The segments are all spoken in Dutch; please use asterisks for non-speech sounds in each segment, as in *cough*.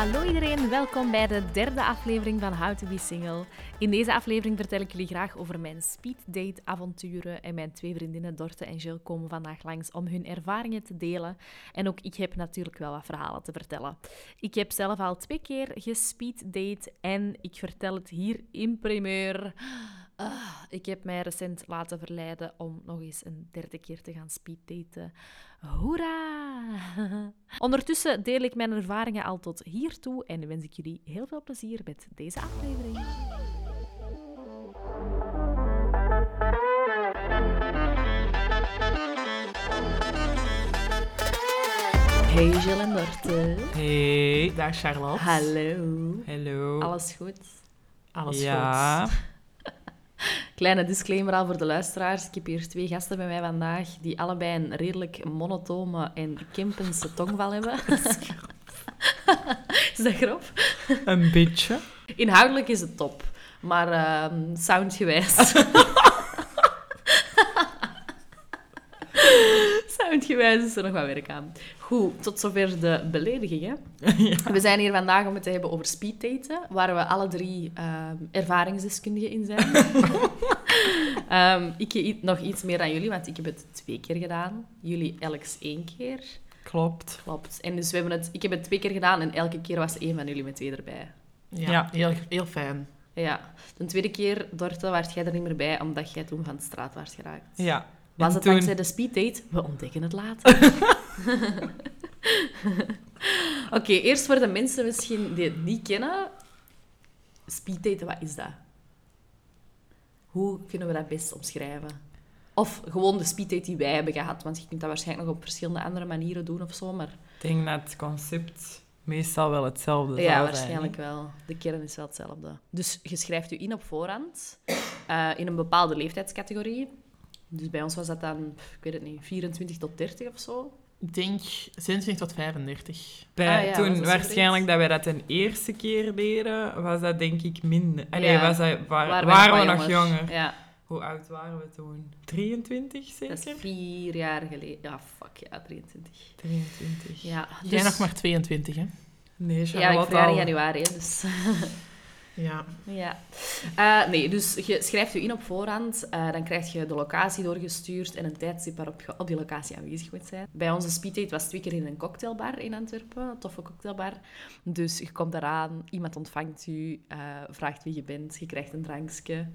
Hallo iedereen, welkom bij de derde aflevering van How to Be Single. In deze aflevering vertel ik jullie graag over mijn speeddate avonturen en mijn twee vriendinnen Dorte en Jill komen vandaag langs om hun ervaringen te delen. En ook ik heb natuurlijk wel wat verhalen te vertellen. Ik heb zelf al twee keer gespeeddate en ik vertel het hier in primeur. Ah, ik heb mij recent laten verleiden om nog eens een derde keer te gaan speeddaten. Hoera! *laughs* Ondertussen deel ik mijn ervaringen al tot hiertoe en wens ik jullie heel veel plezier met deze aflevering. Hey Jill en Dorte. Hey, daar Charlotte. Hallo. Hallo. Alles goed? Alles ja. *laughs* Kleine disclaimer al voor de luisteraars. Ik heb hier twee gasten bij mij vandaag die allebei een redelijk monotone en Kempense tongval hebben. *laughs* *laughs* is dat grof? Een beetje. Inhoudelijk is het top, maar uh, soundgewijs... soundgewijs is er nog wat werk aan. Goed, tot zover de beledigingen. *laughs* We zijn hier vandaag om het te hebben over speeddaten, waar we alle drie um, ervaringsdeskundigen in zijn. um, *laughs* ik nog iets meer dan jullie, want ik heb het twee keer gedaan. Jullie elks één keer. Klopt. Klopt. En dus we hebben het, ik heb het twee keer gedaan en elke keer was één van jullie met twee erbij. Ja, ja heel, heel fijn. Ja. De tweede keer, Dorte, was jij er niet meer bij, omdat jij toen van de straat was geraakt. Ja. Was het toen... dankzij de speeddate? We ontdekken het later. *laughs* Oké, okay, eerst voor de mensen misschien die het niet kennen. Speeddaten, wat is dat? Hoe kunnen we dat best omschrijven? Of gewoon de speeddate die wij hebben gehad. Want je kunt dat waarschijnlijk nog op verschillende andere manieren doen of zo. Maar... Ik denk dat het concept meestal wel hetzelfde Ja, waarschijnlijk wel. De kern is wel hetzelfde. Dus je schrijft je in op voorhand. Uh, in een bepaalde leeftijdscategorie. Dus bij ons was dat dan, ik weet het niet, 24 tot 30 of zo. Ik denk 26 tot 35. Bij, ah, ja, toen waarschijnlijk dat wij dat een eerste keer deden, was dat denk ik minder. Allee, ja, was dat, waar, waren, we nog jonger. Ja. Hoe oud waren we toen? 23 zeker? Dat is vier jaar geleden. Ja, fuck ja, 23. 23. Ja, dus... Jij nog maar 22, hè? Nee, Charlotte Ja, ik verjaar in januari, dus... *laughs* Ja. ja. Uh, nee, dus je schrijft je in op voorhand. Uh, dan krijg je de locatie doorgestuurd en een tijdstip waarop je op die locatie aanwezig moet zijn. Bij onze speeddate was twee keer in een cocktailbar in Antwerpen. Een toffe cocktailbar. Dus je komt eraan, iemand ontvangt je, uh, vraagt wie je bent, je krijgt een drankje.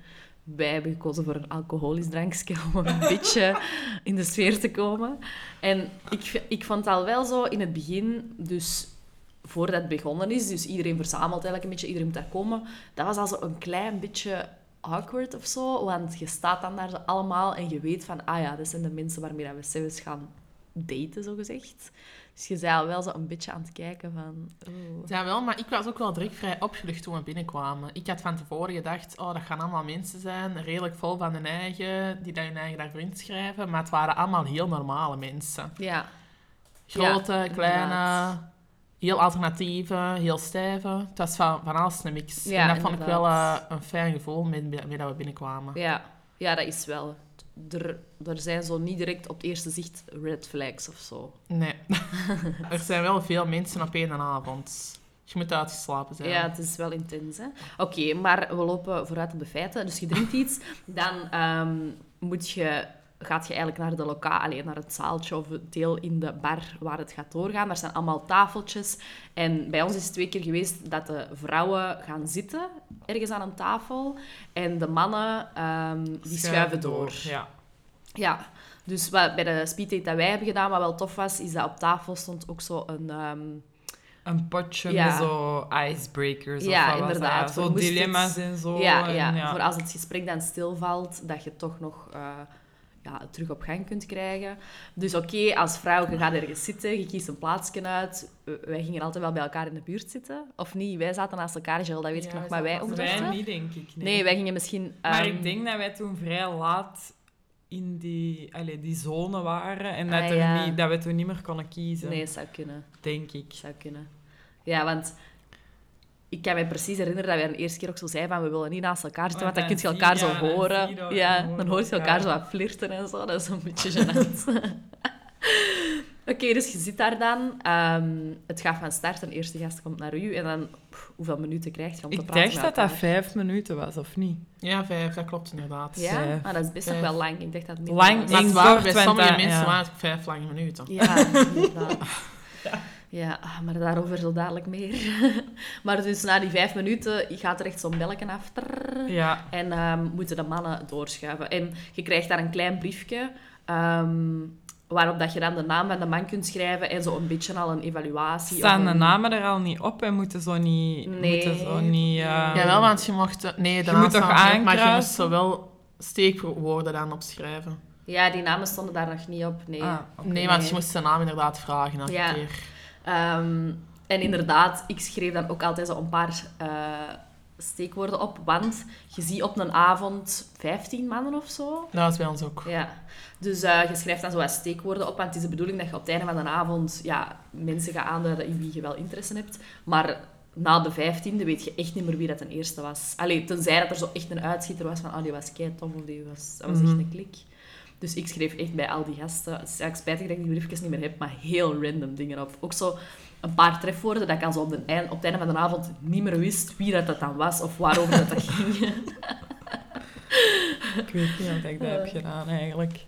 Wij hebben gekozen voor een alcoholisch drankje *laughs* om een beetje in de sfeer te komen. En ik, ik vond het al wel zo in het begin, dus voordat het begonnen is, dus iedereen verzamelt eigenlijk een beetje, iedereen moet daar komen, dat was al zo een klein beetje awkward of zo, want je staat dan daar allemaal en je weet van, ah ja, dat zijn de mensen waarmee we zelfs gaan daten, zo gezegd. Dus je zei al wel zo een beetje aan het kijken van... Oh. Ja, wel, maar ik was ook wel direct vrij opgelucht toen we binnenkwamen. Ik had van tevoren gedacht, oh, dat gaan allemaal mensen zijn, redelijk vol van hun eigen, die dat hun eigen daarvoor inschrijven. Maar het waren allemaal heel normale mensen. Ja. Grote, ja, kleine, heel alternatieve, heel stijve. Het was van, van alles een mix. Ja, en dat vond ik wel uh, een fijn gevoel met, met dat we binnenkwamen. Ja, ja dat is wel. Er, er zijn zo niet direct op het eerste zicht red flags of zo. Nee. *laughs* er zijn wel veel mensen op één avond. Je moet uitgeslapen zijn. Ja, het is wel intens. Oké, okay, maar we lopen vooruit op de feiten. Dus je drinkt iets, dan um, moet je gaat je eigenlijk naar de lokaal, alleen naar het zaaltje of het deel in de bar waar het gaat doorgaan. Daar zijn allemaal tafeltjes. En bij ons is het twee keer geweest dat de vrouwen gaan zitten ergens aan een tafel en de mannen um, die schuiven, door. Ja. Ja, dus wat, bij de speeddate dat wij hebben gedaan, wat wel tof was, is dat op tafel stond ook zo een... Um, een potje met zo icebreakers ja, of wat inderdaad. Zo dilemma's en zo. Ja, ja, ja, voor als het gesprek dan stilvalt, dat je toch nog... Uh, ja, terug op gang kunt krijgen. Dus oké, als vrouw, je gaat ergens zitten, je kiest een plaatsje uit. Wij gingen altijd wel bij elkaar in de buurt zitten. Of niet? Wij zaten naast elkaar, Jill, dat weet ik nog, maar wij ook Wij niet, denk ik. Nee. nee, wij gingen misschien... Maar ik ehm, denk dat wij toen vrij laat in die, allez, die zone waren en dat, ah, er niet, dat we toen niet meer konden kiezen. Nee, zou kunnen. Denk ik. Zou kunnen. Ja, want ik kan me precies herinneren dat wij de eerste keer ook zo zeiden van we willen niet naast elkaar zitten, Oh, want dan kun dan je elkaar zo dan horen. dat- ja, dan hoor dan je hoor je elkaar zo wat flirten en zo. Dat is een beetje gênant. *laughs* Oké, dus je zit daar dan. Ehm, het gaat van start. Een eerste gast komt naar u. En dan, pff, hoeveel minuten krijg je om te Ik praten dacht met dat dat vijf minuten was, of niet? Ja, vijf, dat klopt inderdaad. Ja? Vijf. Ah, dat is best nog wel lang. Ik dacht dat het minder Lang. Maar kort, bij sommige mensen ja. waren het vijf lange minuten. Ja, inderdaad. Ja, *laughs* ah, maar daarover zo dadelijk meer. *laughs* maar dus na die vijf minuten gaat er echt zo'n belletje af. Trrr. Ja. En ehm, moeten de mannen doorschuiven. En je krijgt daar een klein briefje... ehm, waarop dat je dan de naam van de man kunt schrijven en zo een beetje al een evaluatie. Staan de namen er al niet op en moeten zo niet... Nee. Moeten zo niet eh, Jawel, want je mocht... Nee, de Je moet toch op, Maar je moest aankruisen? zo wel steekwoorden dan opschrijven. Ja, die namen stonden daar nog niet op, nee. Ah. Nee, want je moest zijn naam inderdaad vragen elke Ja. keer. Ehm, en inderdaad, ik schreef dan ook altijd zo een paar eh, steekwoorden op, want je ziet op een avond 15 mannen of zo. Dat was bij ons ook. Ja. Dus eh, je schrijft dan zo wat steekwoorden op, want het is de bedoeling dat je op het einde van de avond ja, mensen gaat aanduiden in wie je wel interesse hebt. Maar na de vijftiende weet je echt niet meer wie dat ten eerste was. Allee, tenzij dat er zo echt een uitschieter was van, oh, die was kei tof of die was, dat was echt Mhm. een klik. Dus ik schreef echt bij al die gasten, het is eigenlijk spijtig dat ik die briefjes niet meer heb, maar heel random dingen op. Ook zo een paar trefwoorden dat ik al zo op, de eind, op het einde van de avond niet meer wist wie dat, dat dan was of waarover dat, dat ging. *laughs* Ik weet niet of ik dat heb gedaan, eigenlijk.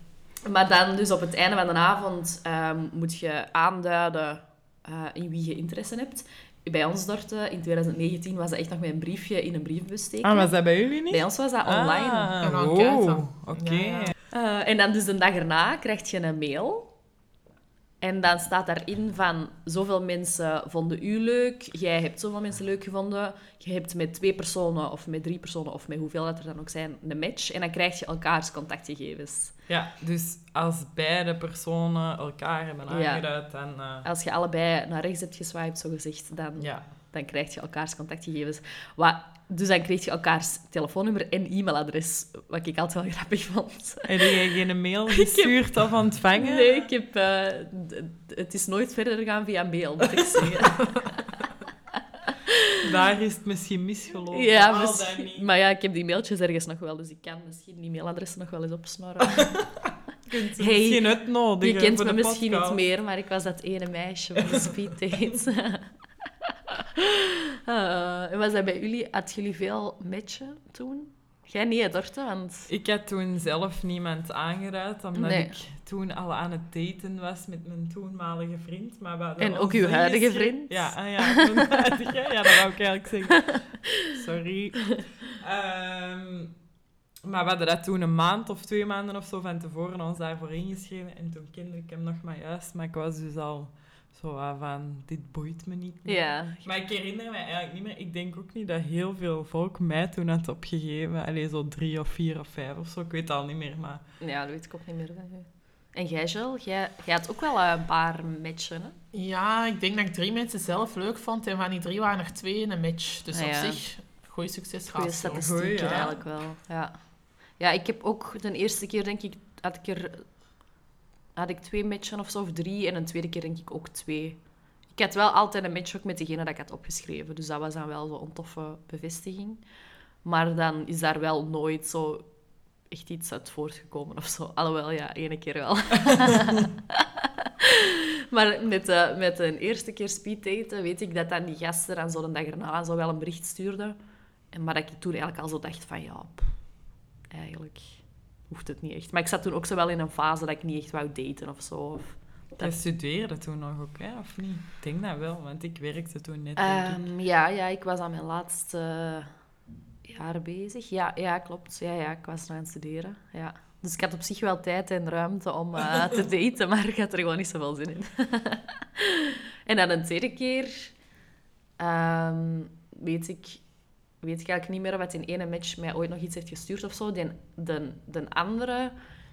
Maar dan, dus op het einde van de avond, ehm, moet je aanduiden eh, in wie je interesse hebt. Bij ons, Dorte, in 2019 was dat echt nog met een briefje in een briefbus steken. Ah, was dat bij jullie niet? Bij ons was dat online. Ah, enquête. Oké. Ja. Eh, en dan dus de dag erna krijg je een mail. En dan staat daarin van, zoveel mensen vonden u leuk, jij hebt zoveel mensen leuk gevonden, je hebt met twee personen of met drie personen of met hoeveel dat er dan ook zijn, een match. En dan krijg je elkaars contactgegevens. Ja, dus als beide personen elkaar hebben Ja. aangeduid, dan... eh, Als je allebei naar rechts hebt geswiped, zo gezegd, dan ja. dan krijg je elkaars contactgegevens. Wat, dus dan kreeg je elkaars telefoonnummer en e-mailadres, wat ik altijd wel *laughs* grappig vond. Heb jij geen mail *laughs* gestuurd of ontvangen? Nee, ik heb, eh, het is nooit verder gegaan via mail, moet ik zeggen. *laughs* Daar is het misschien misgelopen. ja, misschien- niet. maar ja, ik heb die mailtjes ergens nog wel, dus ik kan misschien die mailadressen nog wel eens opsnorren. kunt Hey, misschien uitnodigen Je kent voor me de misschien podcast. niet meer, maar ik was dat ene meisje van de speeddate. Eh, en was dat bij jullie? Had jullie veel matchen toen? Jij niet, Dorte? Want... Ik had toen zelf niemand aangeraad, omdat Nee. ik toen al aan het daten was met mijn toenmalige vriend. Maar we En ook uw huidige vriend? Ja, ah ja, mijn *laughs* huidige. Ja, dat wou ik eigenlijk zeggen. *laughs* Sorry. Ehm, maar we hadden dat toen een maand of twee maanden of zo van tevoren ons daarvoor ingeschreven. En toen kende ik hem nog maar juist, maar ik was dus al zo ah, van, dit boeit me niet meer. Ja. Maar ik herinner me eigenlijk niet meer. Ik denk ook niet dat heel veel volk mij toen had opgegeven. Alleen zo drie of vier of vijf of zo. Ik weet het al niet meer, maar... ja, dat weet ik ook niet meer. van. En jij, Jill? Jij, jij had ook wel eh, een paar matchen, hè? Ja, ik denk dat ik drie mensen zelf leuk vond. En van die drie waren er twee in een match. Dus Ah, op ja. zich, goede succes zo. statistieken Goeie, ja. eigenlijk wel. Ja. ja, ik heb ook de eerste keer, denk ik, had ik er... Had ik twee matchen of zo, of drie. En een tweede keer denk ik ook twee. Ik had wel altijd een match ook met degene dat ik had opgeschreven. Dus dat was dan wel zo'n toffe bevestiging. Maar dan is daar wel nooit zo echt iets uit voortgekomen of zo. Alhoewel, ja, ene keer wel. *laughs* maar met, de, met een eerste keer speeddaten weet ik dat dan die gasten dan zo de dag erna zo wel een bericht stuurden. En maar dat ik toen eigenlijk al zo dacht van, ja, eigenlijk hoeft het niet echt. Maar ik zat toen ook zo wel in een fase dat ik niet echt wou daten of zo. Of, Je studeerde toen nog ook, hè? of niet? Ik denk dat wel, want ik werkte toen net. ik. Ehm, ja, ja, ik was aan mijn laatste jaar bezig. Ja, ja, klopt. Ja, ja, ik was nog aan het studeren. Ja. Dus ik had op zich wel tijd en ruimte om eh, *laughs* te daten, maar ik had er gewoon niet zoveel zin in. *laughs* en dan een tweede keer ehm, weet, ik, weet ik eigenlijk niet meer wat in ene match mij ooit nog iets heeft gestuurd of zo. De, de, de andere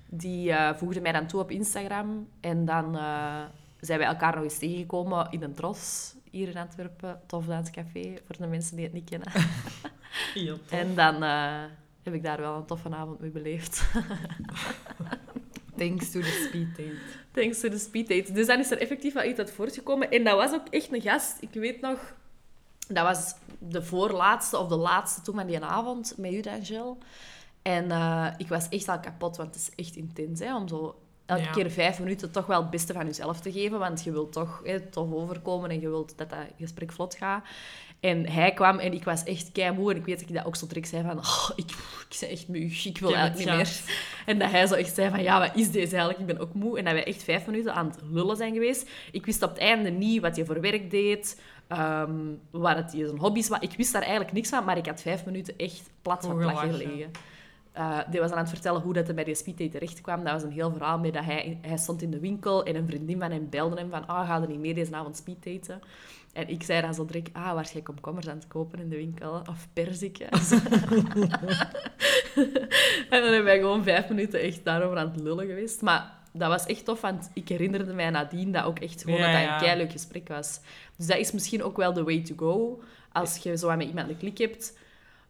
die eh, voegde mij dan toe op Instagram en dan eh, zijn wij elkaar nog eens tegengekomen in een tros hier in Antwerpen. Tof Danscafé, voor de mensen die het niet kennen. *laughs* Heel tof. En dan eh, heb ik daar wel een toffe avond mee beleefd. *laughs* Thanks to the speed date. Thanks to the speed date. Dus dan is er effectief wel iets uit voortgekomen. En dat was ook echt een gast. Ik weet nog... Dat was de voorlaatste of de laatste toen van die avond met u, Angel. En eh, ik was echt al kapot, want het is echt intens hè, om zo elke Ja. keer vijf minuten toch wel het beste van jezelf te geven. Want je wilt toch hè, tof overkomen en je wilt dat dat gesprek vlot gaat. En hij kwam en ik was echt keimoe. En ik weet dat ik dat ook zo direct zei van... Oh, ik, ik ben echt moe, ik wil heb eigenlijk het niet meer. En dat hij zo echt zei van... Ja, wat is deze eigenlijk? Ik ben ook moe. En dat wij echt vijf minuten aan het lullen zijn geweest. Ik wist op het einde niet wat je voor werk deed. Ehm wat het zijn hobby's was. Ik wist daar eigenlijk niks van. Maar ik had vijf minuten echt plat van gelachen. gelegen. Eh, die was aan het vertellen hoe dat hij bij die speeddate terecht kwam. Dat was een heel verhaal mee dat hij, hij stond in de winkel en een vriendin van hem belde hem van ah, ga niet mee deze avond speeddaten? En ik zei dan zo direct, ah, waar jij komkommers aan het kopen in de winkel? Of perziken? *laughs* *laughs* en dan hebben wij gewoon vijf minuten echt daarover aan het lullen geweest. Maar dat was echt tof, want ik herinnerde mij nadien dat ook echt gewoon Ja, dat dat een keileuk gesprek was. Dus dat is misschien ook wel de way to go. Als je zo met iemand een klik hebt,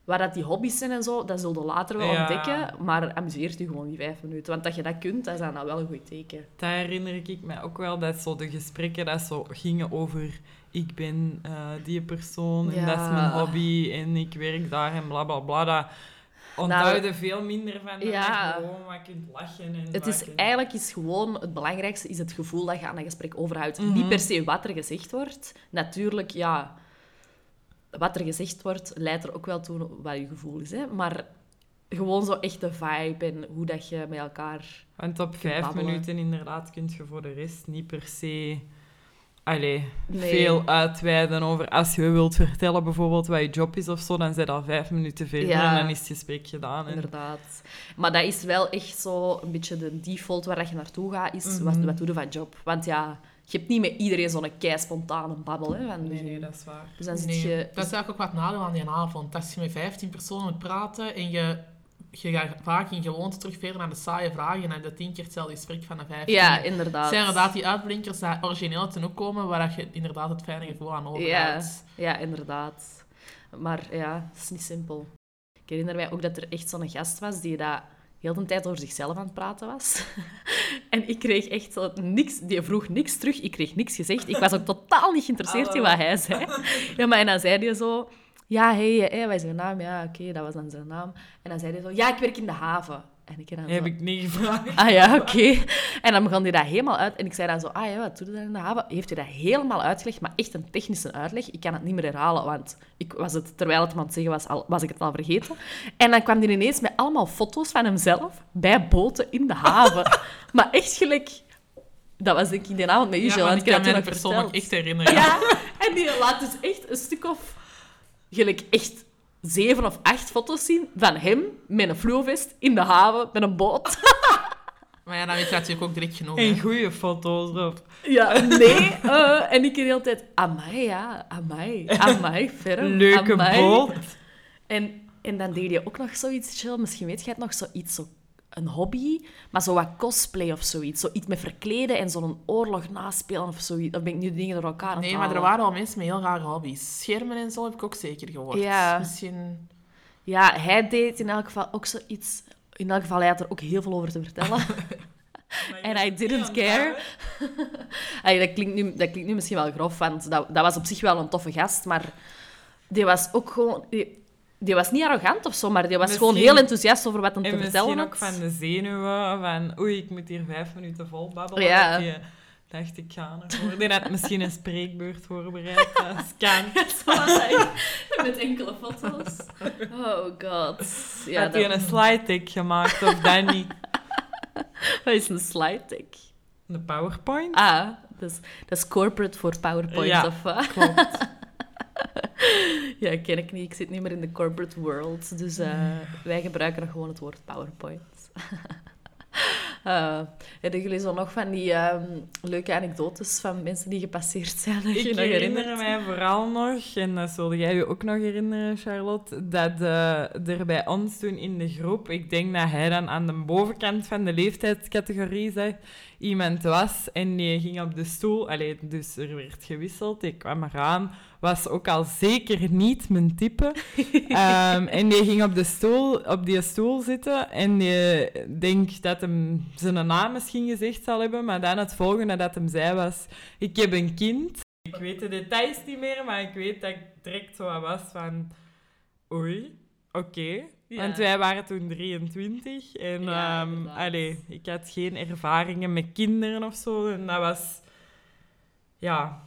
waar dat die hobby's zijn en zo, dat zul je later wel Ja. ontdekken. Maar amuseert je gewoon die vijf minuten. Want dat je dat kunt, dat is dan wel een goed teken. Dat herinner ik me ook wel, dat zo de gesprekken dat zo gingen over ik ben eh, die persoon en Ja. dat is mijn hobby en ik werk daar en bla bla bla. Dat onthouden veel minder van dan Ja. je gewoon wat kunt lachen. En Het is kunt- eigenlijk is gewoon het belangrijkste is het gevoel dat je aan een gesprek overhoudt. Mhm. Niet per se wat er gezegd wordt. Natuurlijk, ja, wat er gezegd wordt leidt er ook wel toe wat je gevoel is. Hè? Maar gewoon zo echt de vibe en hoe dat je met elkaar... Want op vijf babbelen. minuten inderdaad kun je voor de rest niet per se allee, Nee. veel uitweiden over... Als je wilt vertellen bijvoorbeeld wat je job is of zo, dan zit al vijf minuten verder Ja. en dan is het gesprek gedaan. En Inderdaad. Maar dat is wel echt zo een beetje de default waar dat je naartoe gaat, is Mhm. wat, wat doe je van job? Want ja, je hebt niet met iedereen zo'n kei spontane babbel. Hè, van, nee, nee, dat is waar. Dus dan zit Nee, je... Dat is eigenlijk ook wat nadeel aan die avond. Als je met 15 personen moet praten en je, je gaat vaak in gewoonte terugveren naar de saaie vragen en dan de tien keer hetzelfde gesprek van de 15. Ja, Het inderdaad. zijn inderdaad die uitblinkers die origineel ten ook komen, waar je inderdaad het fijne gevoel aan overhoudt. Ja, inderdaad. Maar ja, het is niet simpel. Ik herinner mij ook dat er echt zo'n gast was die dat heel de tijd over zichzelf aan het praten was. *laughs* en ik kreeg echt zo niks... Die vroeg niks terug, ik kreeg niks gezegd. Ik was ook totaal niet geïnteresseerd in wat hij zei. *laughs* Ja, maar en dan zei hij zo... Ja, hé, hey, hey, wat is naam? Ja, oké, dat was dan zijn naam. En dan zei hij zo... Ja, ik werk in de haven. En ik dan Dat zo... heb ik niet gevraagd. Ah ja, oké. En dan begon hij dat helemaal uit. En ik zei dan zo, ah ja, wat doe je dan in de haven? Heeft hij dat helemaal uitgelegd, maar echt een technische uitleg. Ik kan het niet meer herhalen, want ik was het, terwijl het het zeggen was, al, was ik het al vergeten. En dan kwam hij ineens met allemaal foto's van hemzelf bij boten in de haven. *laughs* maar echt gelijk... Dat was denk ik die avond met u, Ja, want ik kan me toen de nog persoon ook verteld. echt herinneren. Ja, en die laat dus echt een stuk of... Gelijk echt zeven of acht foto's zien van hem met een fluovest in de haven met een boot. *laughs* Maar ja, dan weet je natuurlijk ook direct genoeg. En goede foto's erop. Ja, *laughs* nee. eh, en ik de hele tijd, amai, ja, amai, amai, *laughs* ferm, Leuke amai. boot. En, en dan deed je ook nog zoiets, chill, misschien weet jij het nog, zoiets, zo, een hobby, maar zo wat cosplay of zoiets. Zoiets met verkleden en zo'n oorlog naspelen of zoiets. Dan ben ik nu de dingen door elkaar aan Nee, maar er waren wel mensen met heel rare hobby's. Schermen en zo heb ik ook zeker gehoord. Ja. Misschien... Ja, hij deed in elk geval ook zoiets... In elk geval, hij had er ook heel veel over te vertellen. *laughs* *laughs* En I didn't care. Allee, *laughs* dat, klinkt nu, dat klinkt nu misschien wel grof, want dat, dat was op zich wel een toffe gast, maar die was ook gewoon... Die, die was niet arrogant of zo, maar die was gewoon Misschien- heel enthousiast over wat hem En te vertellen misschien had. ook van de zenuwen, van oei, ik moet hier vijf minuten vol babbelen. Ja. Je dacht, ik ga ervoor. Die had misschien een spreekbeurt voorbereid. Dat kan. *laughs* Met enkele foto's. Oh god. Ja, had hij een slide deck gemaakt of dat niet? *laughs* dat is een slide deck. Een PowerPoint? Ah, dat is, dat is corporate voor PowerPoint Ja, of wat? Klopt. *laughs* Ja, ken ik niet. Ik zit niet meer in de corporate world. Dus eh, wij gebruiken nog gewoon het woord PowerPoint. *laughs* Eh hebben jullie zo nog van die ehm, leuke anekdotes van mensen die gepasseerd zijn? dat je Ik nog herinner mij vooral nog, en dat zulde jij je ook nog herinneren, Charlotte, dat eh, er bij ons toen in de groep, ik denk dat hij dan aan de bovenkant van de leeftijdscategorie zag, iemand was en die ging op de stoel, allee, dus er werd gewisseld, ik kwam eraan, was ook al zeker niet mijn type. *laughs* Ehm, en die ging op, de stoel, op die stoel zitten en die denk dat hem zijn naam misschien gezegd zal hebben, maar dan het volgende dat hem zei was, ik heb een kind Ik weet de details niet meer, maar ik weet dat ik direct zo was van... Oei, oké. Ja. Want wij waren toen 23 en Ja, ehm, allee, ik had geen ervaringen met kinderen of zo. En dat was... Ja,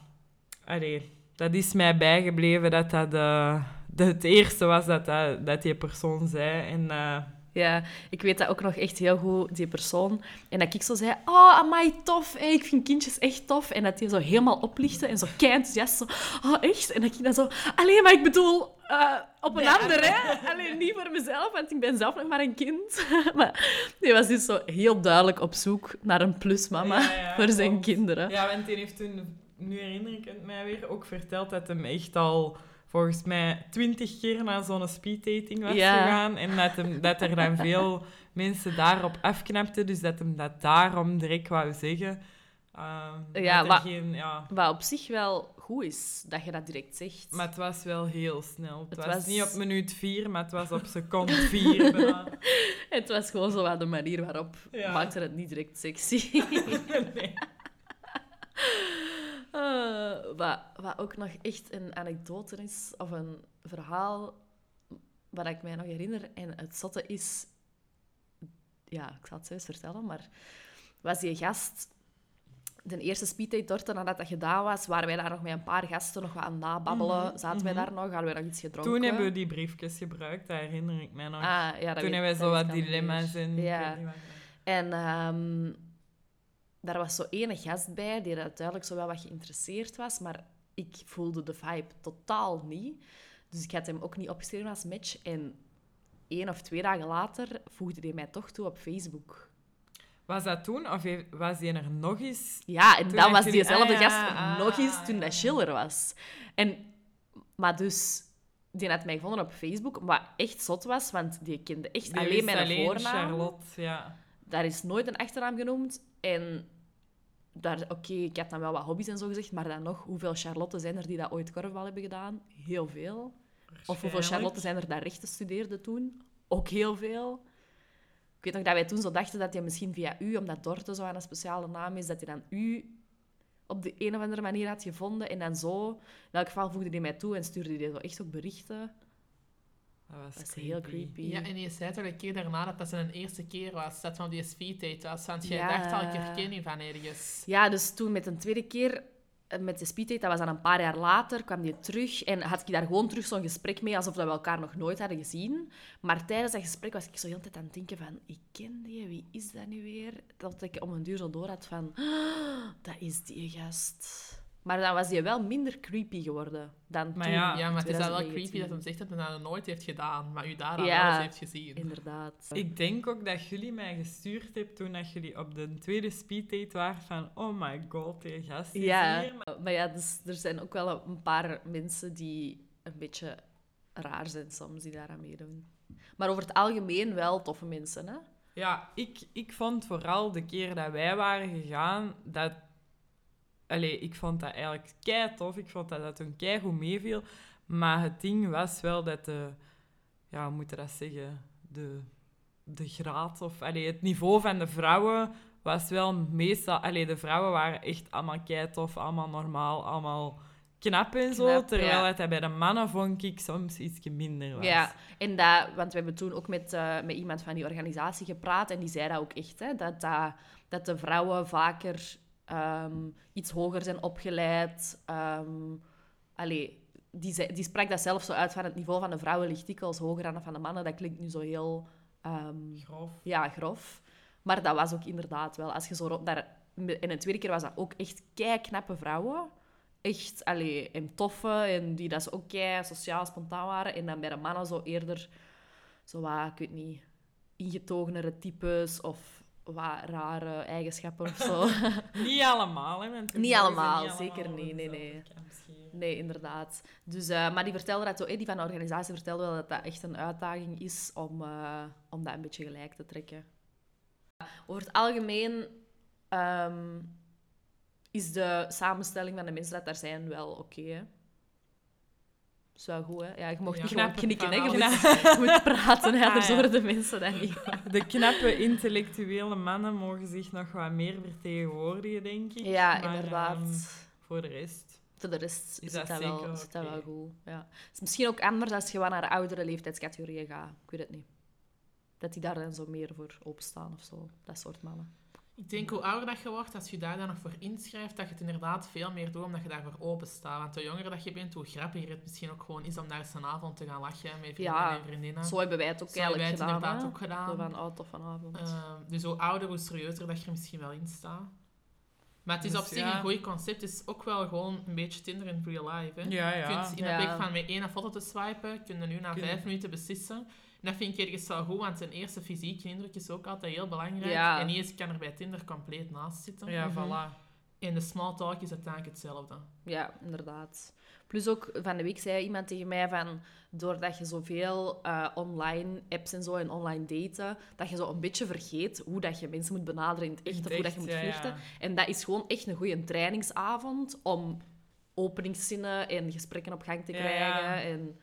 allee, dat is mij bijgebleven dat dat eh, dat het eerste was dat, dat, dat die persoon zei. En eh, Ja, ik weet dat ook nog echt heel goed, die persoon. En dat ik zo zei, oh, amai, tof. Hey, ik vind kindjes echt tof. En dat die zo helemaal oplichtte en zo kei enthousiast. Zo, oh, echt? En dat ik dan zo, alleen maar ik bedoel, eh, op een Ja. ander, hè? Alleen niet voor mezelf, want ik ben zelf nog maar een kind. *laughs* maar die was dus zo heel duidelijk op zoek naar een plusmama Ja, ja, voor zijn klopt. kinderen. Ja, want die heeft toen, nu herinner ik het mij weer, ook verteld dat hem echt al volgens mij twintig keer naar zo'n speeddating was Ja. gegaan. En dat, hem, dat er dan veel *laughs* mensen daarop afknapten, dus dat hem dat daarom direct wou zeggen. Ehm, Ja, maar- geen, ja, Wat op zich wel goed is, dat je dat direct zegt. maar het was wel heel snel. Het, Het was, was- niet op minuut vier, maar het was op seconde *laughs* vier. *laughs* Het was gewoon zo wat de manier waarop Ja. maakte het niet direct sexy. nee. Eh, wat, wat ook nog echt een anekdote is, of een verhaal waar ik mij nog herinner. En het zotte is... Ja, ik zal het zo eens vertellen, maar... Was die gast... De eerste speeddate dorten nadat dat gedaan was, waren wij daar nog met een paar gasten nog wat aan nababbelen. Mhm, Zaten wij mhm. daar nog, hadden wij nog iets gedronken. Toen hebben we die briefjes gebruikt, dat herinner ik mij nog. Ah, ja, dat Toen weet- hebben we dat zo wat dilemma's ik Ja. wat. En ehm, daar was zo ene gast bij die er duidelijk zo wel wat geïnteresseerd was, maar ik voelde de vibe totaal niet. Dus ik had hem ook niet opgeschreven als match. En één of twee dagen later voegde hij mij toch toe op Facebook. Was dat toen? Of was die er nog eens? Ja, en dan was jullie- diezelfde ah, ja, gast ah, nog eens toen dat ja. chiller was. En, maar dus, die had mij gevonden op Facebook, wat echt zot was, want die kende echt Die alleen mijn alleen voornaam. Charlotte, ja. Daar is nooit een achternaam genoemd. En daar, oké, ik had dan wel wat hobby's en zo gezegd, maar dan nog, hoeveel Charlotte zijn er die dat ooit korfbal hebben gedaan? Heel veel. Of hoeveel. Charlotte zijn er dat rechten studeerden toen? Ook heel veel. Ik weet nog dat wij toen zo dachten dat hij misschien via u, omdat Dorte zo aan een speciale naam is, dat hij dan u op de een of andere manier had gevonden. En dan zo, in elk geval voegde hij mij toe en stuurde hij zo echt ook berichten. Dat was, Dat heel creepy. Ja, en je zei toch een keer daarna dat dat zijn eerste keer was, dat van die speeddate was. Want jij Ja. dacht al, ik herken je van ergens. Ja, dus toen met een tweede keer eh, met de speeddate, dat was dan een paar jaar later, kwam die terug en had ik daar gewoon terug zo'n gesprek mee, alsof dat we elkaar nog nooit hadden gezien. Maar tijdens dat gesprek was ik zo de hele tijd aan het denken van, ik ken die, wie is dat nu weer? Dat ik om een duur zo door had van, "Ah, dat is die gast. Maar dan was die wel minder creepy geworden dan Maar toen. ja, Ja, maar het is wel 2019. creepy dat hij zegt dat hij dat nooit heeft gedaan, maar u daar al Ja. alles heeft gezien. Inderdaad. Ik denk ook dat jullie mij gestuurd hebben toen dat jullie op de tweede speeddate waren van oh my god, die gast is Ja, hier. Maar- maar ja, dus er zijn ook wel een paar mensen die een beetje raar zijn soms, die daaraan meedoen. Maar over het algemeen wel toffe mensen, hè? Ja, ik, ik vond vooral de keer dat wij waren gegaan, dat... Allee, ik vond dat eigenlijk kei tof. Ik vond dat dat toen kei goed meeviel. Maar het ding was wel dat de... Ja, hoe moet je dat zeggen? De, de graad of... Allee, het niveau van de vrouwen was wel meestal... Allee, de vrouwen waren echt allemaal kei tof, allemaal normaal, allemaal knap en zo. Terwijl ja. het bij de mannen vond ik soms iets minder was. Ja, en dat, want we hebben toen ook met, eh, met iemand van die organisatie gepraat en die zei dat ook echt, hè, dat, dat, dat de vrouwen vaker ehm, iets hoger zijn opgeleid. ehm allee, die, zei, die sprak dat zelf zo uit van het niveau van de vrouwen ligt dikwijls hoger dan van de mannen. Dat klinkt nu zo heel ehm, Grof. ja, grof. Maar dat was ook inderdaad wel. Als je zo daar... En de tweede keer was dat ook echt kei knappe vrouwen. Echt, allee, en toffe. En die dat ze ook kei sociaal spontaan waren. En dan bij de mannen zo eerder... Zo wat, ik weet niet... Ingetogenere types of wat rare eigenschappen of zo. *laughs* Niet allemaal, hè. Niet allemaal, niet zeker allemaal niet, nee, dezelfde nee. scheren. Nee, inderdaad. Dus, eh, maar die vertelde dat zo, eh, die van de organisatie vertelde wel dat dat echt een uitdaging is om, eh, om dat een beetje gelijk te trekken. Over het algemeen ehm, is de samenstelling van de mensen dat daar zijn wel oké. hè. Is wel goed, hè? Ja, je mocht niet gewoon knikken, hè? Je moet, praten, hè? Ah, anders horen de mensen dat niet. *laughs* De knappe intellectuele mannen mogen zich nog wat meer vertegenwoordigen, denk ik. Ja, Maar, inderdaad. ehm, voor de rest, Voor de rest Is zit dat dat, wel, zit dat wel goed. Ja. Het is misschien ook anders als je wat naar oudere leeftijdscategorieën gaat. Ik weet het niet. Dat die daar dan zo meer voor openstaan of zo. Dat soort mannen. Ik denk hoe ouder dat je wordt, als je daar dan nog voor inschrijft, dat je het inderdaad veel meer doet omdat je daarvoor open staat. Want hoe jonger dat je bent, hoe grappiger het misschien ook gewoon is om daar eens een avond te gaan lachen met vrienden Ja, en vriendinnen. Zo hebben wij het ook Zo hebben eigenlijk wij het gedaan. inderdaad hè. ook gedaan. Van of vanavond. Ehm, dus hoe ouder, hoe serieuzer dat je er misschien wel in staat. Maar het is Dus op zich ja. een goed concept. Het is ook wel gewoon een beetje Tinder in real life. Hè? Ja, Je kunt in Ja. een week van met één foto te swipen, kun je nu na vijf minuten beslissen. Dat vind ik ergens wel goed, want een eerste fysieke indruk is ook altijd heel belangrijk. Ja. En niet eens kan er bij Tinder compleet naast zitten. Ja, Mhm. voilà. En de small talk is uiteindelijk hetzelfde. Ja, inderdaad. Plus ook van de week zei iemand tegen mij van doordat je zoveel eh, online apps en zo en online daten, dat je zo een beetje vergeet hoe dat je mensen moet benaderen in het echt of hoe dat je moet ja, ja. flirten. En dat is gewoon echt een goede trainingsavond om openingszinnen en gesprekken op gang te krijgen. ja. En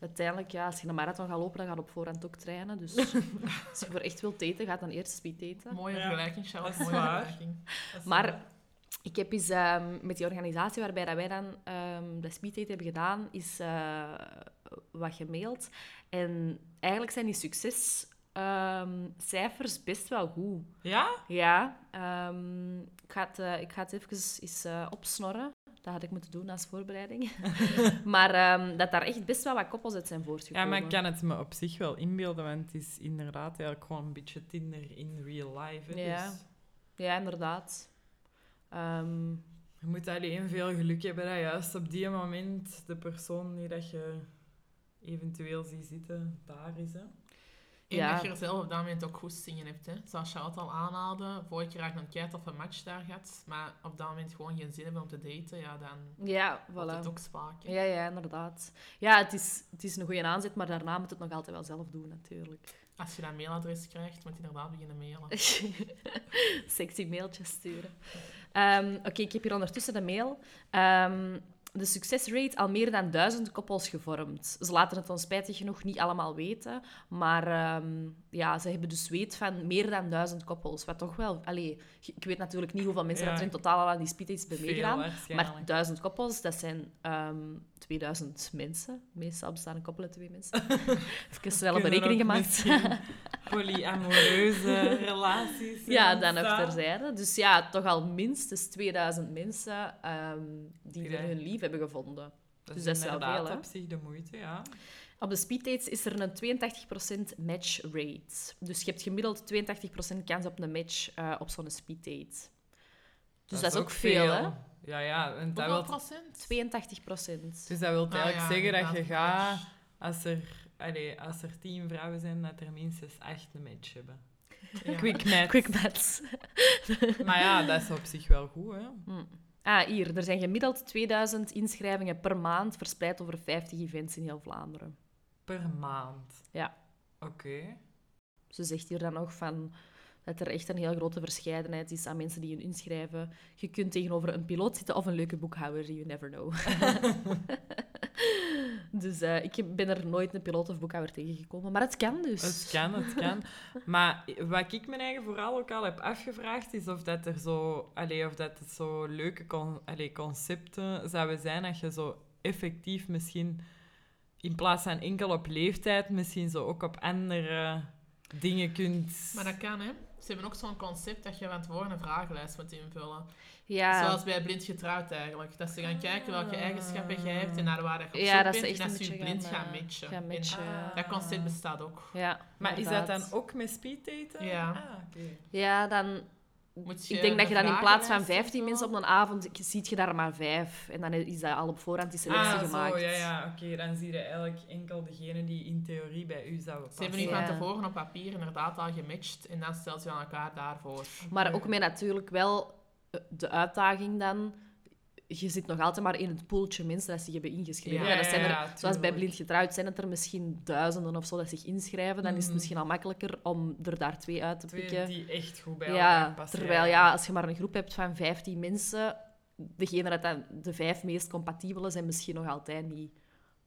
uiteindelijk, ja, als je een marathon gaat lopen, dan gaat je op voorhand ook trainen. Dus *laughs* als je voor echt wilt daten, gaat dan eerst speed daten. Mooie Ja, vergelijking, Charlotte. is Mooie vergelijking. Maar waar. ik heb eens ehm, met die organisatie waarbij dat wij dan ehm de speeddate hebben gedaan, is eh, wat gemaild. En eigenlijk zijn die succescijfers best wel goed. Ja? Ja, ehm, ik, ga het, eh, ik ga het even eens eh, opsnorren. Dat had ik moeten doen als voorbereiding. *laughs* maar ehm, dat daar echt best wel wat koppels uit zijn voortgekomen. Ja, maar ik kan het me op zich wel inbeelden, want het is inderdaad eigenlijk gewoon een beetje Tinder in real life. Hè? Ja. Dus Ja, inderdaad. Ehm, je moet alleen veel geluk hebben dat juist op die moment de persoon die dat je eventueel ziet zitten, daar is. Hè? En Ja. dat je er zelf op dat moment ook goed zingen hebt. Hè. Zoals Charlotte al aanhaalde, vorige keer had ik een kei of een match daar gehad, maar op dat moment gewoon geen zin hebben om te daten, ja, dan ja, wordt het voilà. ook spaak. hè. Ja, ja, inderdaad. Ja, het is, het is een goede aanzet, maar daarna moet het nog altijd wel zelf doen, natuurlijk. Als je dat mailadres krijgt, moet je inderdaad beginnen mailen. *laughs* Sexy mailtjes sturen. Ehm, Oké, ik heb hier ondertussen de mail. Ehm, de succesrate al meer dan duizend koppels gevormd. Ze laten het ons spijtig genoeg niet allemaal weten, maar ehm, ja, ze hebben dus weet van meer dan duizend koppels. Wat toch wel... Allee, ik weet natuurlijk niet hoeveel mensen Ja. dat er in totaal al aan die hebben Veel meegedaan. waarschijnlijk. Maar duizend koppels, dat zijn ehm 2000 mensen. Meestal bestaan een koppel uit twee mensen. *laughs* Even snel een berekening gemaakt. Polyamoreuze *laughs* relaties. Ja, dan nog terzijde. Dus ja, toch al minstens 2000 mensen ehm, die er hun lief hebben gevonden. Dat Dus is dat is wel inderdaad veel, op zich de moeite, ja. Op de speeddates is er een 82% match rate. Dus je hebt gemiddeld 82% kans op een match eh, op zo'n speeddate. Dus dat, is ook veel, hè? Ja, ja. En dat wil, procent? 82%. dus dat wil Ah, eigenlijk ja, zeggen dat je gaat, als er, allee, als er tien vrouwen zijn, dat er minstens echt een match hebben. Ja. Quick *laughs* match. Quick maths. *laughs* Maar ja, dat is op zich wel goed, hè. Hm. Ah, hier. Er zijn gemiddeld 2000 inschrijvingen per maand verspreid over 50 events in heel Vlaanderen. Per maand. Ja. Oké. Ze zegt hier dan nog van dat er echt een heel grote verscheidenheid is aan mensen die je inschrijven. Je kunt tegenover een piloot zitten of een leuke boekhouder, you never know. *laughs* *laughs* dus eh, ik ben er nooit een piloot of boekhouder tegengekomen, maar het kan dus. Het kan, het kan. *laughs* Maar wat ik me eigen vooral ook al heb afgevraagd, is of dat er zo... Allee, of dat het zo leuke con, allee, concepten zouden zijn dat je zo effectief misschien... In plaats van enkel op leeftijd, misschien zo ook op andere dingen kunt... Maar dat kan, hè. Ze hebben ook zo'n concept dat je van tevoren een vragenlijst moet invullen. Ja, Zoals bij blind getrouwd eigenlijk. Dat ze gaan kijken welke eigenschappen jij hebt en naar waar je op Ja, zoek dat bent. echt en een dat ze je beetje blind gaan, gaan eh, matchen. gaan En matchen. dat concept bestaat ook. ja Maar is dat dan ook met speeddaten? Ja. Ah, oké. Ja, dan... Moet je Ik denk dat je dan in plaats van vragenlijst 15 invullen? mensen op een avond, ziet je daar maar vijf. En dan is dat al op voorhand die selectie Ah, gemaakt. zo, ja, ja. Oké, dan zie je eigenlijk enkel degene die in theorie bij u zouden Ze hebben passen. nu Ja. van tevoren op papier inderdaad al gematcht en dan stelt je aan elkaar daarvoor. Maar ook met natuurlijk wel de uitdaging dan. Je zit nog altijd maar in het poeltje mensen dat zich hebben ingeschreven. Ja, Ja, dat zijn er, zoals bij. Blind Getrouwd zijn het er misschien duizenden of zo dat zich inschrijven. Dan is het Mhm. misschien al makkelijker om er daar twee uit te Twee pikken. die echt goed bij elkaar passen. terwijl ja, als je maar een groep hebt van 15 mensen, degene dat dan de vijf meest compatibele zijn misschien nog altijd niet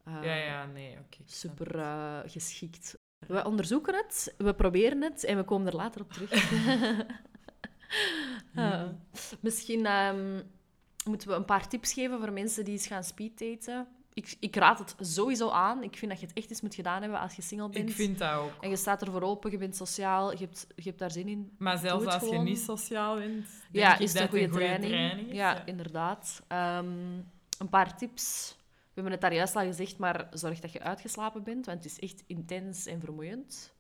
eh, Ja, ja, nee, oké. super eh, geschikt. We onderzoeken het, we proberen het en we komen er later op terug. *laughs* Ah. Misschien ehm, Moeten we een paar tips geven voor mensen die eens gaan speeddaten? Ik, ik raad het sowieso aan. Ik vind dat je het echt eens moet gedaan hebben als je single bent. Ik vind dat ook. En je staat er voor open, je bent sociaal, je hebt, je hebt daar zin in. Maar zelfs als je niet sociaal bent, denk ja, ik is dat een goede goede training. is. Ja, inderdaad. Ehm, een paar tips. We hebben het daar juist al gezegd, maar zorg dat je uitgeslapen bent, want het is echt intens en vermoeiend.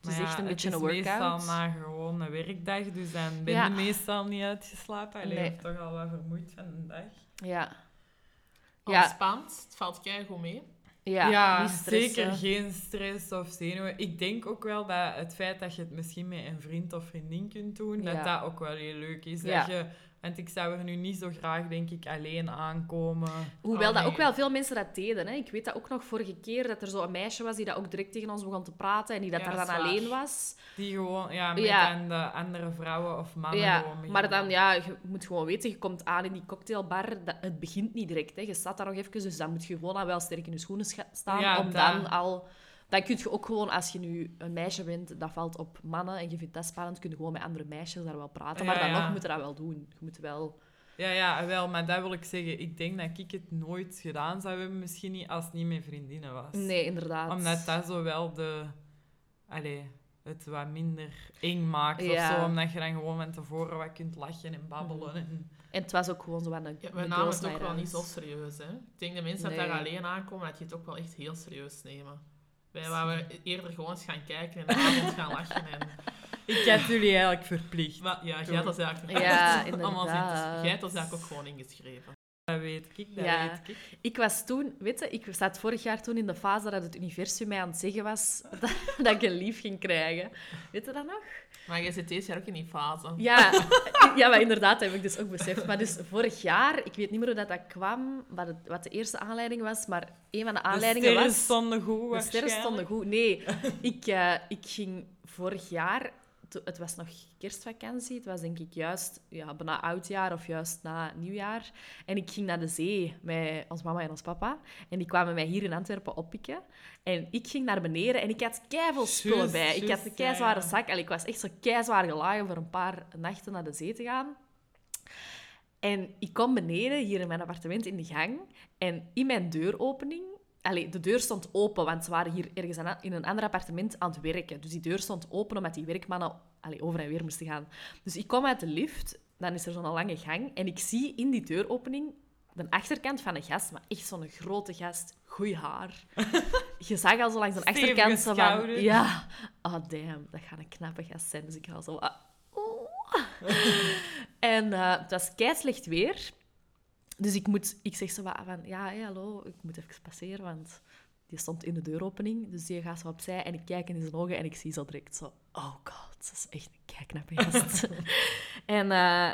Het is Maar echt ja, een beetje een Het is meestal na gewoon een werkdag, dus dan ben Ja. je meestal niet uitgeslapen. Alleen Nee. toch al wat vermoeid van de dag. Ja. Ja. Het valt goed mee. Ja, niet stressen. zeker geen stress of zenuwen. Ik denk ook wel dat het feit dat je het misschien met een vriend of vriendin kunt doen, Ja. dat dat ook wel heel leuk is. Ja. Dat je, want ik zou er nu niet zo graag, denk ik, alleen aankomen. Hoewel Oh, dat ook wel veel mensen dat deden. Hè. Ik weet dat ook nog vorige keer, dat er zo een meisje was die dat ook direct tegen ons begon te praten en die dat Ja, daar dan waar. alleen was. Die gewoon, ja, met Ja. de andere vrouwen of mannen Ja, gewoon maar dan, ja, je moet gewoon weten, je komt aan in die cocktailbar, dat, het begint niet direct. Hè. Je staat daar nog even, dus dan moet je gewoon al wel sterk in je schoenen staan, Ja, om dan al... Dan kun je ook gewoon, als je nu een meisje bent, dat valt op mannen en je vindt dat spannend, kun je gewoon met andere meisjes daar wel praten. Maar Ja, dan ja. nog moet je dat wel doen. Je moet wel... Ja, ja, wel, maar dat wil ik zeggen. Ik denk dat ik het nooit gedaan zou hebben, misschien niet als het niet met vriendinnen was. Nee, inderdaad. Omdat dat zo wel de... Allee, het wat minder eng maakt Ja. of zo. Omdat je dan gewoon van tevoren wat kunt lachen en babbelen. En... En het was ook gewoon zo aan de, Ja, de we namen het ook wel niet zo serieus. Hè. Ik denk dat mensen dat daar alleen aankomen, dat je het ook wel echt heel serieus nemen. Wij wouden eerder gewoon eens gaan kijken en de avond gaan lachen. En... *laughs* Ik had jullie eigenlijk verplicht. Maar ja, jij had dat eigenlijk Ja, Allemaal *laughs* zin. Jij had dat eigenlijk ook gewoon ingeschreven. Dat weet ik, dat Ja. weet ik. Ik was toen, weet je, ik zat vorig jaar toen in de fase dat het universum mij aan het zeggen was *laughs* dat, dat ik een lief ging krijgen. Weet je dat nog? Maar jij zit deze jaar ook in die fase. Ja, *laughs* ja maar inderdaad, dat heb ik dus ook beseft. Maar dus vorig jaar, ik weet niet meer hoe dat, dat kwam, wat, het, wat de eerste aanleiding was, maar een van de De aanleidingen sterren was... stonden goed, De sterren stonden goed. Nee, ik, eh, ik ging vorig jaar... Het was nog kerstvakantie. Het was denk ik juist ja, bijna oudjaar of juist na nieuwjaar. En ik ging naar de zee met ons mama en ons papa. En die kwamen mij hier in Antwerpen oppikken. En ik ging naar beneden en ik had keiveel spullen bij. Ik had een keizware ja. zak. En ik was echt zo keizwaar gelagen voor een paar nachten naar de zee te gaan. En ik kom beneden, hier in mijn appartement, in de gang. En in mijn deuropening... Allee, de deur stond open, want ze waren hier ergens aan- in een ander appartement aan het werken. Dus die deur stond open omdat die werkmannen allee, over en weer moesten gaan. Dus ik kom uit de lift, dan is er zo'n lange gang. En ik zie in die deuropening de achterkant van een gast, maar echt zo'n grote gast. Goeie haar. *laughs* Je zag al zo langs de achterkant zo van... Ja, oh damn, dat gaat een knappe gast zijn. Dus ik ga zo... ah, oh. *laughs* en eh, het was kei slecht weer. Dus ik, moet, ik zeg zo wat van, ja, hey, hallo, ik moet even passeren, want die stond in de deuropening. Dus die gaat zo opzij en ik kijk in zijn ogen en ik zie zo direct zo, oh god, dat is echt een keiknappe gast. *laughs* en eh,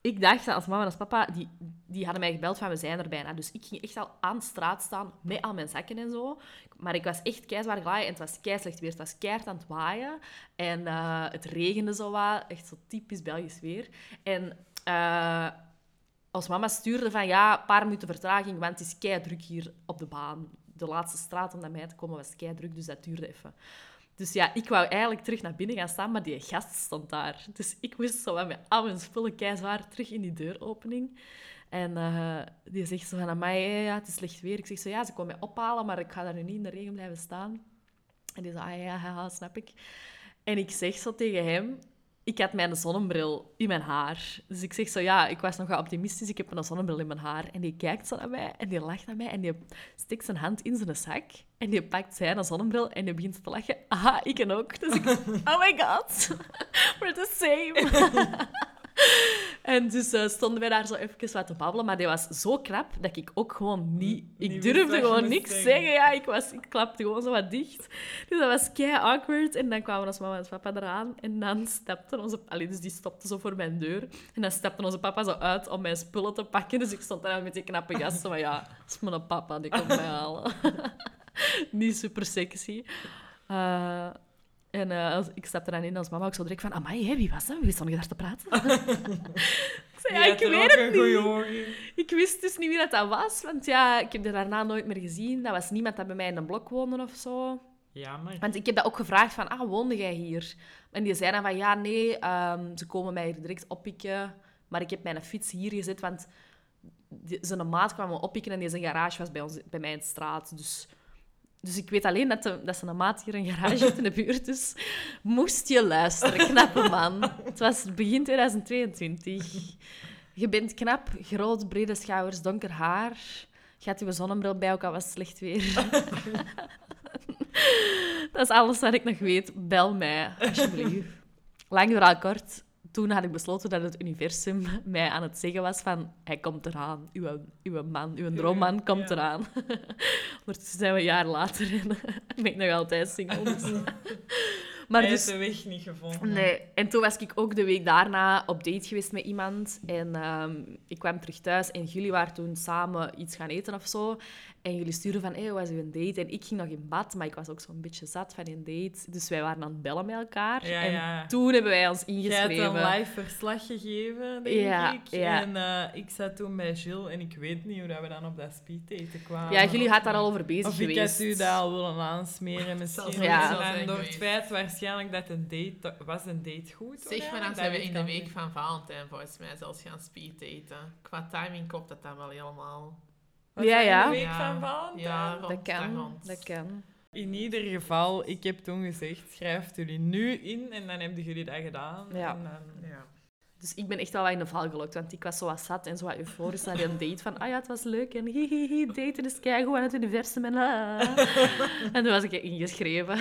ik dacht dat als mama en als papa, die, die hadden mij gebeld van, we zijn er bijna. Dus ik ging echt al aan de straat staan met al mijn zakken en zo. Maar ik was echt keizwaar geladen en het was keislecht weer. Het was keihard aan het waaien en eh, het regende zo wat. Echt zo typisch Belgisch weer. En... eh, als mama stuurde van ja, een paar minuten vertraging, want het is kei druk hier op de baan. De laatste straat om naar mij te komen was kei druk, dus dat duurde even. Dus ja, ik wou eigenlijk terug naar binnen gaan staan, maar die gast stond daar. Dus ik moest zo met al mijn spullen kei zwaar terug in die deuropening. En eh, die zegt zo van, amai, ja, het is slecht weer. Ik zeg zo, ja, ze komen mij ophalen, maar ik ga daar nu niet in de regen blijven staan. En die zei, ah ja, ja, snap ik. En ik zeg zo tegen hem, ik had mijn zonnebril in mijn haar. Dus ik zeg zo, ja, ik was nog wel optimistisch, ik heb een zonnebril in mijn haar. En die kijkt zo naar mij en die lacht naar mij en die steekt zijn hand in zijn zak. En die pakt zijn zonnebril en die begint te lachen. Aha, ik en ook. Dus ik, *laughs* oh my god, *laughs* we're the same. *laughs* *laughs* En dus eh, stonden wij daar zo even wat te babbelen. Maar die was zo krap dat ik ook gewoon niet... Ik Niet durfde gewoon niks zeggen. zeggen. Ja, ik, was, ik klapte gewoon zo wat dicht. Dus dat was kei awkward. En dan kwamen ons mama en papa eraan. En dan stapten onze... Allee, dus die stopte zo voor mijn deur. En dan stapte onze papa zo uit om mijn spullen te pakken. Dus ik stond daar met die knappe gast. Zo van, ja, dat is mijn papa, die komt mij halen. *laughs* niet super sexy. Eh, en eh, als, ik stapte dan in als mama ook zo direct van... Amai, hè, wie was dat? Wie stond je daar te praten? *laughs* ik zei, ja, ik weet het niet. Ik wist dus niet wie dat, dat was, want ja, ik heb er daarna nooit meer gezien. Dat was niemand dat bij mij in een blok woonde of zo. Jammer. Want ik heb dat ook gevraagd van, ah, woonde jij hier? En die zei dan van, ja, nee, ehm, ze komen mij hier direct oppikken. Maar ik heb mijn fiets hier gezet, want die- zijn maat kwam me oppikken en die zijn garage was bij, ons, bij mij in de straat. Dus, dus ik weet alleen dat, de, dat zijn maat hier een garage heeft in de buurt. Dus moest je luisteren, knappe man. Het was begin 2022. Je bent knap, groot, brede schouders, donker haar. Je had zonnebril bij, ook al was het slecht weer. *laughs* dat is alles wat ik nog weet. Bel mij, alsjeblieft. Lang verhaal kort. Toen had ik besloten dat het universum *laughs* mij aan het zeggen was van... Hij komt eraan. Uw, uw man, uw droomman komt ja. eraan. *laughs* Ondertussen zijn we een jaar later en *laughs* ben ik nog altijd single. dus. Maar Hij dus... heeft de weg niet gevonden. Nee, en toen was ik ook de week daarna op date geweest met iemand. En ehm, ik kwam terug thuis en jullie waren toen samen iets gaan eten of zo. En jullie stuurden van, hey, hoe was uw date? En ik ging nog in bad, maar ik was ook zo'n beetje zat van een date. Dus wij waren aan het bellen met elkaar. Ja, en ja. toen hebben wij ons Jij ingeschreven. hebt een live verslag gegeven, denk Ja, ik. ja. En eh, ik zat toen bij Gilles en ik weet niet hoe dat we dan op dat speeddaten kwamen. Ja, jullie Of- had daar al over bezig Of ik geweest. had u dat al willen aansmeren misschien. Ja. En door het feit waarschijnlijk dat een date... Was een date goed? Zeg maar, dan zijn we in ik de week van Valentijn volgens mij zelfs gaan speeddaten. Qua timing klopt dat dan wel helemaal. Was Ja, ja. de week Ja. van Valentijn? Ja, Dat kan, dat kan. In ieder geval, ik heb toen gezegd, schrijft jullie nu in en dan hebben jullie dat gedaan. Ja. En dan, Ja. Dus ik ben echt wel wat in de val gelokt, want ik was zo wat zat en zo wat euforisch naar die date van, ah ja, het was leuk en hihihi, daten is keigoed aan het universum en ah. En toen was ik ingeschreven.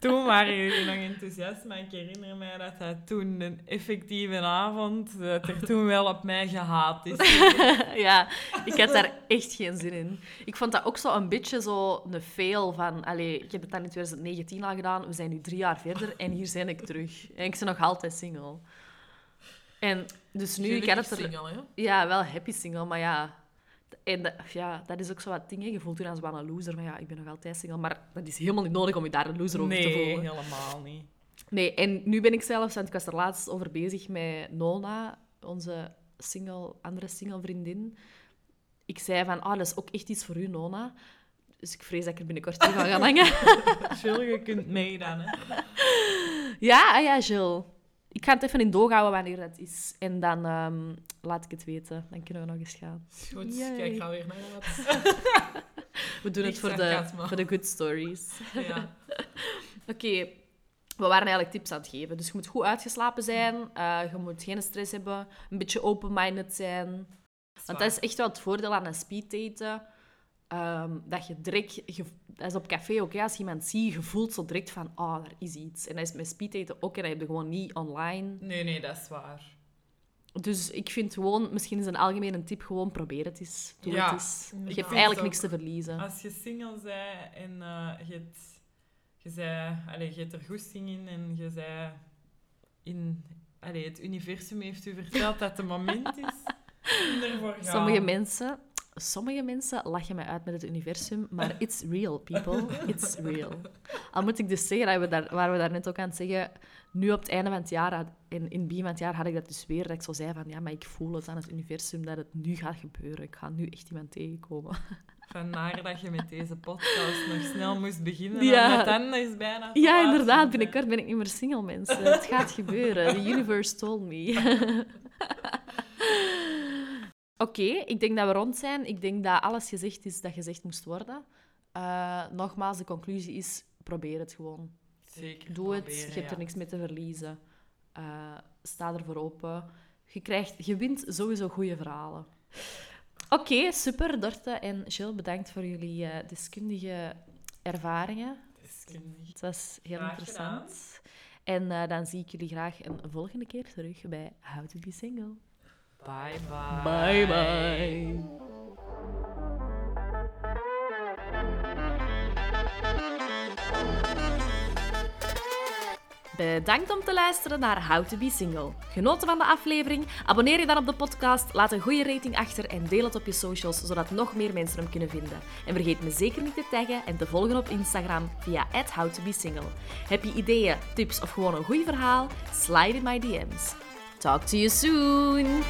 Toen waren jullie nog enthousiast, maar ik herinner mij dat dat toen een effectieve avond, dat er toen wel op mij gehaat is. *laughs* ja, ik had daar echt geen zin in. Ik vond dat ook zo een beetje zo een fail van... Allee, ik heb het dan in 2019 al gedaan, we zijn nu drie jaar verder en hier ben ik terug. En ik ben nog altijd single. En dus nu, ik had het er... single, hè? Ja, wel happy single, maar ja... En dat, ja, dat is ook zo wat ding, hè. Je voelt je dan zo wel een loser, maar ja, ik ben nog altijd single. Maar dat is helemaal niet nodig om je daar een loser over te Nee, voelen. helemaal niet. Nee, en nu ben ik zelfs, want ik was er laatst over bezig met Nona, onze single, andere single vriendin. Ik zei van, ah, dat is ook echt iets voor u, Nona. Dus ik vrees dat ik er binnenkort in ga gaan *laughs* hangen. Jill, je kunt mee dan, hè. ja, ah ja, Jill. Ik ga het even in doog houden wanneer dat is. En dan ehm, laat ik het weten. Dan kunnen we nog eens gaan. Goed, Yay. kijk, ga weer naar wat. *laughs* We doen het voor de, voor de good stories. Ja. *laughs* Oké, we waren eigenlijk tips aan het geven. Dus je moet goed uitgeslapen zijn. eh, je moet geen stress hebben. Een beetje open-minded zijn. Want dat is echt wel het voordeel aan een speeddaten. Ehm, dat je direct... Je, dat is op café ook. ja, als iemand ziet, je voelt zo direct van... Oh, daar is iets. En dat is met speeddaten ook. En dat heb je gewoon niet online. Nee, nee, dat is waar. Dus ik vind gewoon... Misschien is een algemene tip gewoon probeer het eens. Doe Ja, het eens. Je hebt eigenlijk ook. niks te verliezen. Als je single bent en eh, je, hebt, je, zei, allee, je hebt er goesting in en je zei... In, allee, het universum heeft u verteld dat het moment is. om ervoor *laughs* gaan. Sommige mensen, sommige mensen lachen mij uit met het universum, maar it's real, people. It's real. Al moet ik dus zeggen, dat we daar, waar we daar net ook aan het zeggen, nu op het einde van het jaar, had- in, in het begin van het jaar, had ik dat dus weer, dat ik zo zei van, ja, maar ik voel het aan het universum dat het nu gaat gebeuren. Ik ga nu echt iemand tegenkomen. Vandaar dat je met deze podcast nog snel moest beginnen. Ja. Dan is bijna Ja, inderdaad, binnenkort ben ik niet meer single, mensen. Het gaat gebeuren. The universe told me. *laughs* Oké, ik denk dat we rond zijn. Ik denk dat alles gezegd is dat gezegd moest worden. Eh, nogmaals, de conclusie is, probeer het gewoon. Zeker Doe het, je hebt er niks mee te verliezen. Eh, sta ervoor open. Je, krijgt, je wint sowieso goede verhalen. Oké, super. Dorte en Jill, bedankt voor jullie eh, deskundige ervaringen. Deskundig. Het was heel Graag interessant. En dan zie ik jullie graag een volgende keer terug bij How to Be Single. Bye bye. Bye bye. Bedankt om te luisteren naar How to Be Single. Genoten van de aflevering? Abonneer je dan op de podcast, laat een goede rating achter en deel het op je socials, zodat nog meer mensen hem kunnen vinden. En vergeet me zeker niet te taggen en te volgen op Instagram via @howtobesingle. Heb je ideeën, tips of gewoon een goed verhaal? Slide in my DM's. Talk to you soon!